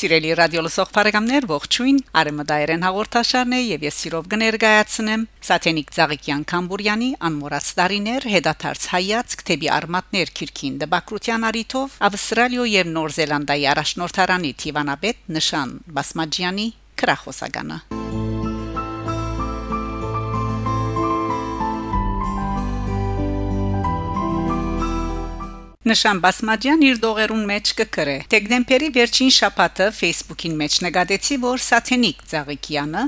Սիրելի ռադիո լսող բարեկամներ, ողջույն։ Արեմդայերեն հաղորդաշարն է եւ ես սիրով կներկայացնեմ Սաթենիկ Ծաղիկյան Կամբուրյանի անմոռաց տարիներ հետադարձ հայացք թեպի արմատներ քիրքին դբակրության արիթով Ավստրալիա եւ Նոր Զելանդիայի առաջնորդարանի Թիվանաբեդ նշան Բասմաջյանի քրախոսականը Նշան Բասմաջյան իր դողերուն մեջ կկրե։ Տեգդեմպերի վերջին շաբաթը Facebook-ին մեջ նկատեցի, որ Սաթենիկ Ծաղիկյանը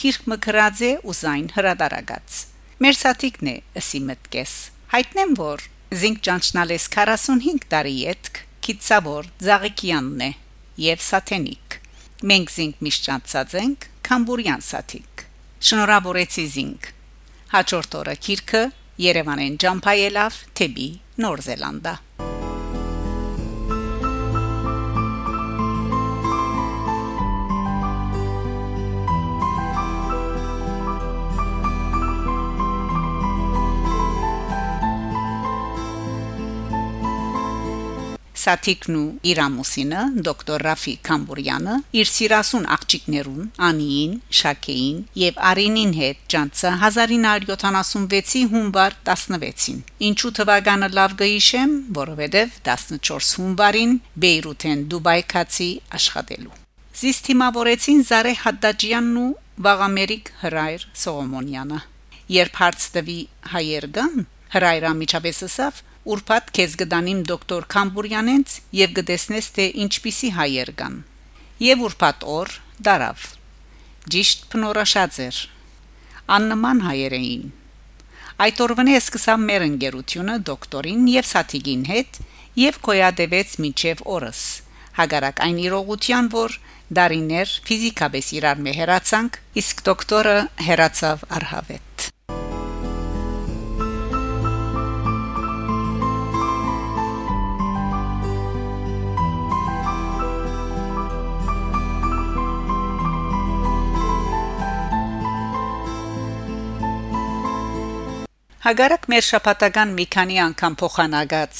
քիրք մկրած է ուզայն հրադարագած։ Մեր սաթիկն է, ըսի մտքես։ Հայտնեմ, որ Զինք ճանչնալես 45 տարի յետք Քիծավոր Ծաղիկյանն է եւ Սաթենիկ։ Մենք Զինք միշտ ճանցած ենք Կամբուրյան սաթիկ։ Շնորհավորեցի Զինք։ Հաջորդ օրը քիրքը Երևանեն ջամփայելավ թեբի Նոր Զելանդա Սաթիկն ու Իրամուսինը դոկտոր Ռաֆի Կամբուրյանը իր սիրասուն աղջիկներուն Անիին, Շակեին եւ Արինին հետ ճանցը 1976-ի հունվար 16-ին։ Ինչու թվականը լավ գիշեմ, որովհետեւ 14 հունվարին Բեյրութեն Դուբայ կացի աշխատելու։ Զիստիմավորեցին Զարե Հադդաջյանն ու Վաղամերիկ Հրայր Սողոմոնյանը։ Երբ հարց տվի հայերգան, Հրայրը միջավես ասավ Ուրփաթ քեզ գտանիմ դոկտոր Քամբուրյանենց եւ գտեսնես թե ինչպիսի հայեր կան։ Եվ ուրփաթ օր դարավ։ Ճիշտ փնորոշած էր։ Աննման հայեր էին։ Այդ օրվանե սկսավ մեր ընկերությունը դոկտորին եւ Սաթիգին հետ եւ կոյադեվեց միջև օրս։ Հագարակ այն իրողության, որ դարիներ ֆիզիկապես իրար մեհերացանք, իսկ դոկտորը հերացավ արհավետ։ Հագարակ մեր շապատական մի քանի անգամ փոխանագած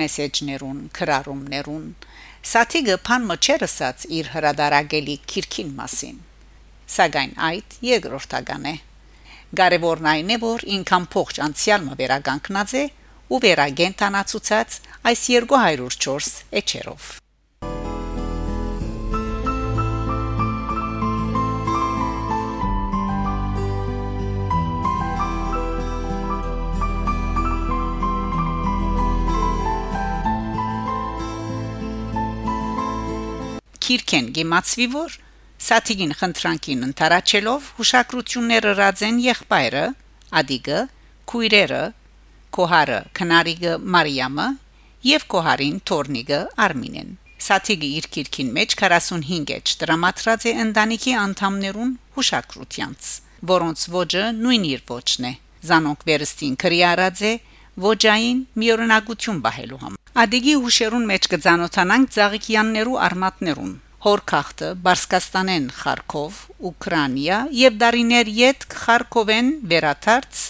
մեսեջներուն, քրարումներուն Սաթիգը փան մոչերսած իր հրադարագելի քիրքին մասին։ Սակայն այդ երկրորդական է։ Կարևորն այն է, որ ինքան փոխ անցյալ մը վերագանքնած է ու վերագենտանացուցած այս 204 էջերով։ Քիրքեն գեմացվի որ Սաթիգին խնդրանքին ընթարաչելով հուշակրությունները ռածեն եղբայրը Ադիգը քույրերը Կոհարը քնարիգը Մարիամը եւ Կոհարին Թորնիգը Արմինեն Սաթիգը իր քիրքին մեջ 45 էջ դրամատրած է ընտանիքի անդամներուն հուշակրությանց որոնց ոճը նույն իր ոճն է Զանոնք վերստին քրիարած է ոճային միօրինակություն բահելու համար Ադիգի հուշերուն մեջ կցանոթանանք Ծաղիկյաններու արմատներուն Հորքախտը Բարսկաստանեն Խարքով Ուկրաինա եւ դարիներ յետ Խարքովեն վերաթարց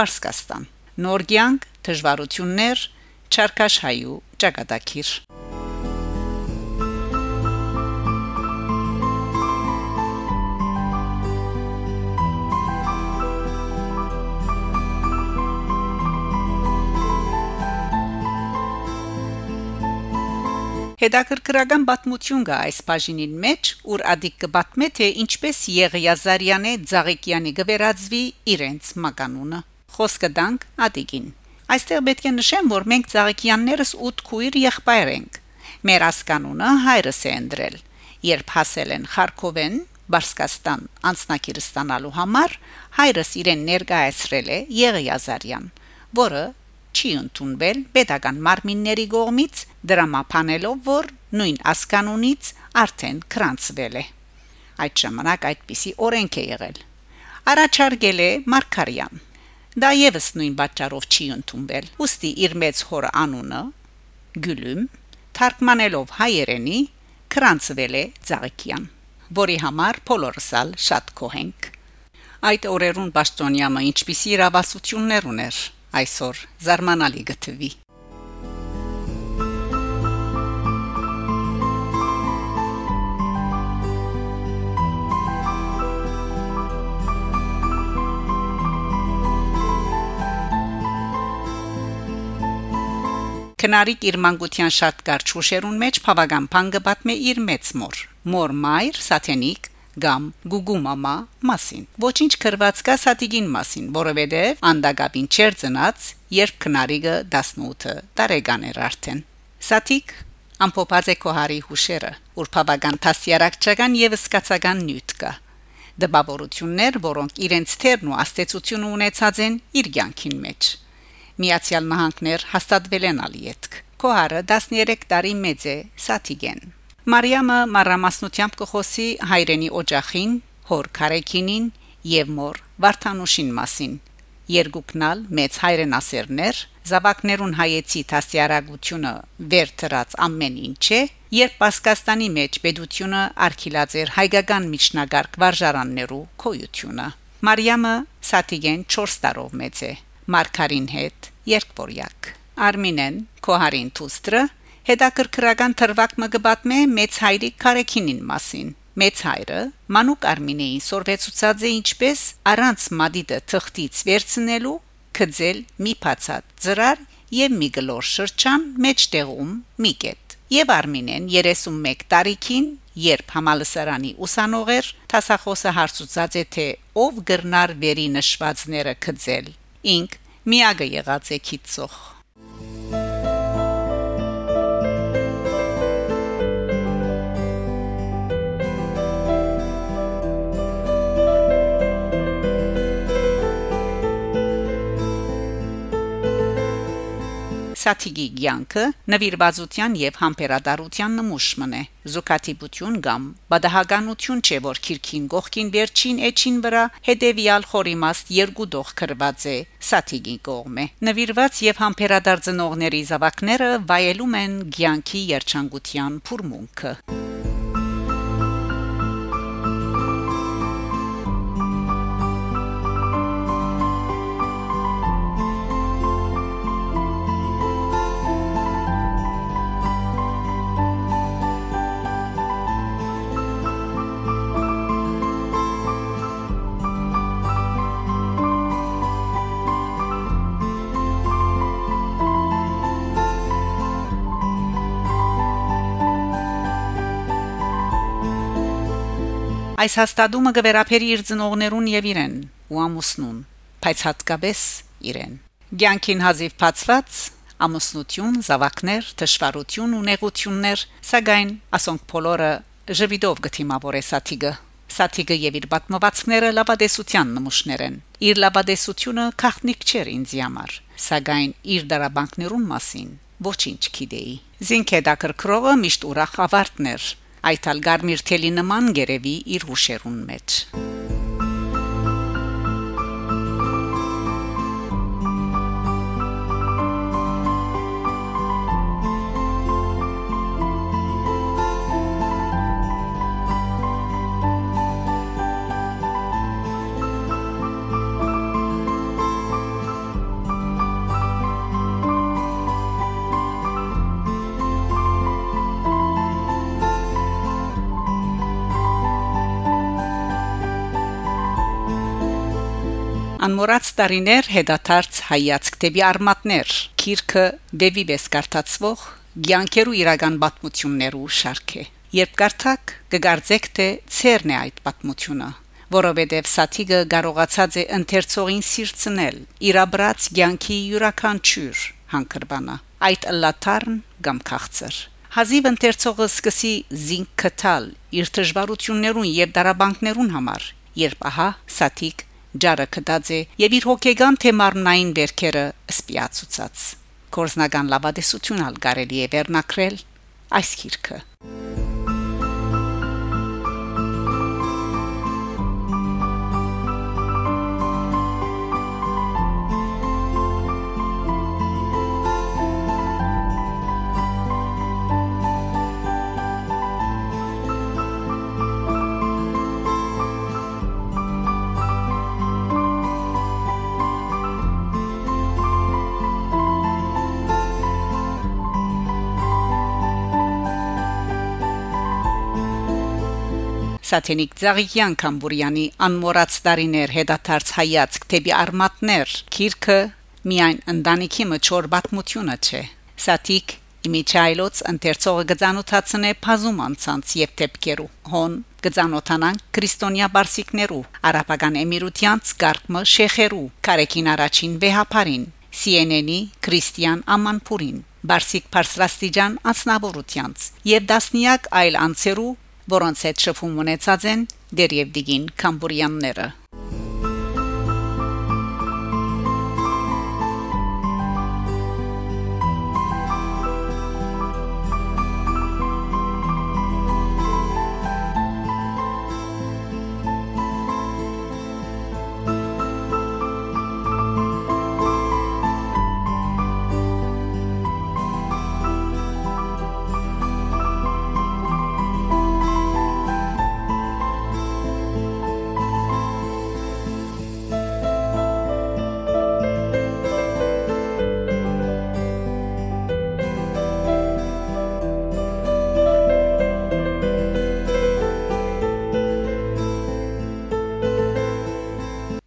Բարսկաստան Նորգյանք դժվարություններ Չարքաշհայու ճակատագիր Հետաքրքրական պատմություն կա այս բաժինին մեջ, ուր ադիկ կբատմե թե ինչպես Եղիազարյանը Ձաղիկյանի գվերածվի իրենց մականունը։ Խոսքը դանք ադիկին։ Այստեղ պետք է նշեմ, որ մենք Ձաղիկյաններս 8 քույր եղբայր ենք։ Մեր ասկանունը հայրս է ընդրել։ Երբ հասել են Խարքովեն, Բարսկաստան անցնակիր ստանալու համար հայրս իրեն ներկայացրել է Եղիազարյան, որը չի ընդունվել pedagogan մարմինների կողմից դրամապանելով, որ նույն ասկանունից արդեն քրանցվել է։ Այդ ժամանակ այդպիսի օրենք է եղել։ Առաջարկել է Մարկարյան։ Դա եւս նույն պատճառով չի ընդունվել։ Ոստի իր մեծ հոր անունը Գյուլում թարգմանելով հայերենի քրանցվել է Ծաղիկյան, որի համար փոլորսալ շատ կողենք։ Այդ օրերուն Բաշտոնյամը ինչպիսի իրավասություններ ուներ այսօր զարմանալի գտվի Քնարիկ իր մանկության շատ կարճ հուշերուն մեջ բավական փանգը պատմե իր մեծ մոր։ Մոր մայր Սաթենիկ գամ գուգումամա մասին։ Ոչինչ քրված կա Սատիգին մասին, որովհետև անդագապին չեր ծնած, երբ քնարիգը 18 տարեկան էր արդեն։ Սատիկ ամփոփած է կոհարի հուշերը, որ բավական տասյարակչական եւ սկացական նյութ կա։ Դպավորություններ, որոնք իրենց թերն ու աստեցությունը ունեցած են իր ցանկին մեջ։ Միացյալ Նահանգներ հաստատվել են ալիետք։ Կոհարը 13 տարի մեծ է Սատիգեն։ Մարիամը մարամասնությամբ կխոսի հայրենի օջախին, հոր Կարեկինին եւ մոր Վարդանուշին մասին։ Երկուքնալ մեծ հայրենասերներ զավակներուն հայեցի տասյարագությունը վեր դրած ամեն ինչը երբ Պասկաստանի մեջ պետությունը արքիլած էր հայկական միջնագարկ վարժարաններու կոյությունը Մարիամը Սատիգեն 4 տարով մեծ է Մարկարին հետ երկվորյակ Արմինեն Կոհարին Թուստրը հետաքրքրական թրվակ մը գբատմե մեծ հայրի Կարեկինին մասին։ Մեծ հայրը Մանուկ Արմինեին սորվեցուցած է ինչպես առանց մադիդը թղթից վերցնելու քծել մի փածած ծրար եւ մի գլոր շրջան մեջտեղում մի կետ։ Եվ Արմինեն 31 տարիքին երբ համալսարանի ուսանողեր տասախոսը հարցուցած է թե ով գրնար վերի նշվածները քծել ինք միագը եղած է քիծող Սաթիգի ցանկը նվիրվածության եւ համբերատարության նմուշ մնե զուկատիբություն կամ բադահականություն չէ որ քիրքին գողքին վերջին էջին վրա հետեւյալ խորիմաստ երկու դող կրված է Սաթիգի կողմը նվիրված եւ համբերատար ծնողների զավակները վայելում են ցանկի երջանկության փուրմունքը Այս հաստատումը կվերապերի իր ծնողներուն եւ իրեն ու ամուսնուն, բայց հատկապես իրեն։ Գյանքին հազիվ փածված ամուսնություն, զավակներ, դժվարություն ու նեղություններ, սակայն ասոնք բոլորը ժվիդով գտիմավոր է սաթիգը։ Սաթիգը եւ իր պատմվածքները լավադեսության նմուշներ են։ Իր լավադեսությունը քախնիկ չէր ինձ համար, սակայն իր դարաբանկներուն մասին ոչինչ գիտեի։ Զինքեդա կրկրողը միշտ ուրախ ավարտներ այդ ալ գարմիր թելի նման գերեվի իր հուշերուն մեջ Անմոռաց տարիներ հետաթարց հայացք դեպի արմատներ քիրքը դեպի վեսկարտացվող ցանկերու իրական պատմություններու շարք է երբ կարդակ կգարձեք թե ցերն է այդ պատմությունը որովհետև սաթիգը կարողացած է ընթերցողին սիրցնել իրաբրած ցանկի յուրաքանչյուր հանգրբանը այդ լաթարն կամ քաղցր Հազիվ ընթերցողը սկսի զինք կտալ իր դժվարություններուն եւ դարաբանկներուն համար երբ ահա սաթիկ ջարը կդած է եւ իր հոգեգան թե մարմնային վերքերը սպիացուցած կորզնական լավադեսություն ալ կարելի է վերնակրել այս քիրքը Սաթենիկ Զաղիկյան Կամբուրյանի անմոռաց տարիներ հետաթարց հայացք դեպի արմատներ քիրքը միայն ընտանիքի մճոր բացմությունը չէ Սաթիկ Իմիչայլոց ընթերցողը գծանոթացնե բազում անցանց եւ դեպքերու հոն գծանոթանան քրիստոնյա բարսիկներու արաբական էմիրությանց գարկմը շեխերու կարեկին առաջին վեհապարին CNN-ի Քրիստիան Ամանփուրին բարսիկ Փարսլաստիջան անձնավորությանց եւ դասնիակ այլ անձերու որոնց հետ շփում ունեցած են դերև դիգին կամբուրյանները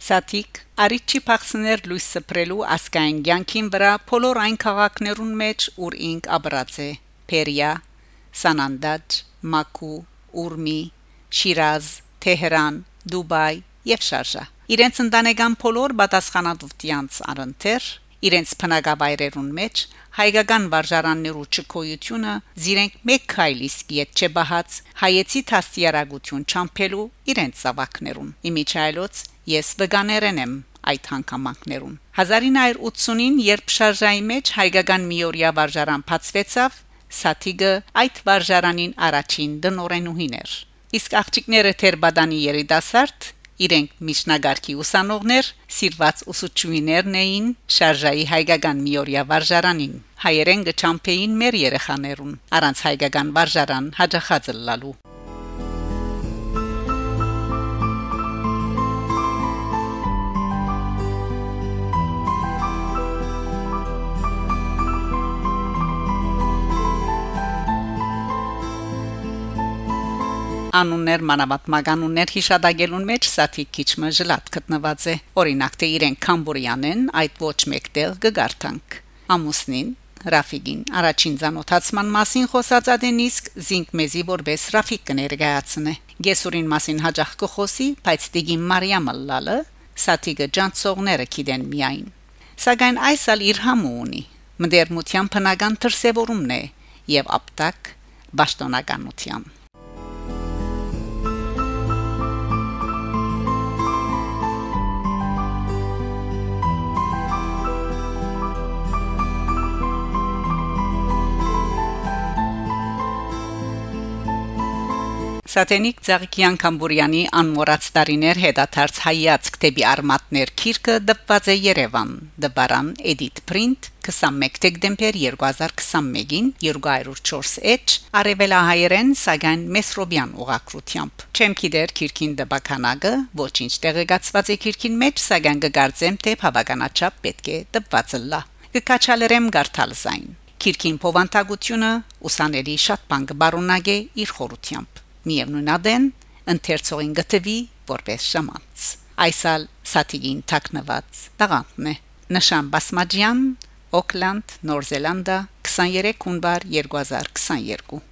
Սաթիկ Արիչի փախսներ լույս սփրելու ասկային ցանկին վրա բոլոր այն քաղաքներուն մեջ ուր ինք աբրած է. Պերիա, Սանանդաջ, Մակու, Ուրմի, Շիրազ, Թեհրան, Դուբայ եւ Շարժա։ Իրենց ընտանեկան բոլոր պատասխանատվությանց առընթեր իրենց փնագավայրերուն մեջ հայկական վարժարաններու չկոյությունը զիրենք մեկ քայլիսկ իդ չբահած հայեցի թաստիարագություն չամփելու իրենց զավակներուն իմիջայլոց ես վգաներեն եմ այդ հանգամանքներուն 1980-ին երբ շարժայի մեջ հայկական միորիա վարժարան բացվեցավ Սաթիգը այդ վարժարանին առաջին դնորենուհին էր իսկ աղջիկները Թերբադանի երիտասարդ իրենք միջնագարքի ուսանողներ սիրված ուսուցչուհիներն էին շարժայի հայկական միորիա վարժարանին հայերեն գճամփեին մեր երեխաներուն առանց հայկական վարժարան հաջախած լալու անուններ մանավանդ մագանուններ հիշադակելուն մեջ սաթիկ քիչմը ժլատ գտնված է օրինակ թե իրեն կամբուրյանեն այդ ոչ մեկտեղ գգարտանք ամուսնին Ռաֆիգին առաջին ցանոթացման մասին խոսած ադեն իսկ զինք մեզի որպես Ռաֆիկ կներկայացնե Գեսուրին մասին հաջախ կխոսի բայց դիգին Մարիամը լալը սաթիկը ջանցողները գիտեն միայն սակայն այսալ իր համու ունի մդերմության բնական դրսևորումն է եւ ապտակ ճշտոնականության Սատենիկ Ծաղիկյան Կամբուրյանի անմոռաց տարիներ հետաթարց հայացք դեպի արմատներ քիրքը դպված է Երևան դբարան Edit Print 21 դեկտեմբեր 2021-ին 204H արևելահայերեն Սագան Մեսրոբյան ուղակրությամբ չեմ գիտեր քիրքին դբականակը ոչինչ տեղեկացված է քիրքին մեջ Սագան կգարձեմ թե բավականաչափ պետք է դպված լա կկաչալերեմ գարտալ զայն Քիրքին փովանտագությունը ուսանելի շատ բան կբարունագե իր խորությամբ միևնույն ադեն ընթերցողին գտվի որպես շամանց այսալ սատիգին տակնված տաղանն է նշան բասմաջյան օկլանդ նոր զելանդա 23 հունվար 2022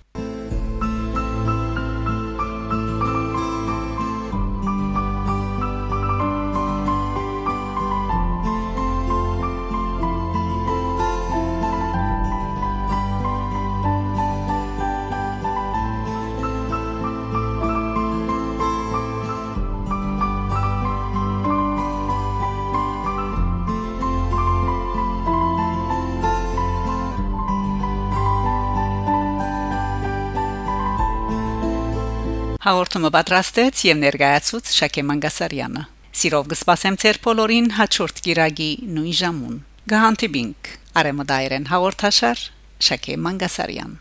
Հաղորդումը պատրաստեց եւ ներկայացուց Շակե Մանգասարյանը։ Սիրով կսպասեմ ձեր բոլորին հաջորդ գիրագի նույն ժամուն։ Գահանտիբինք Արեմադայրեն հաղորդաշար Շակե Մանգասարյան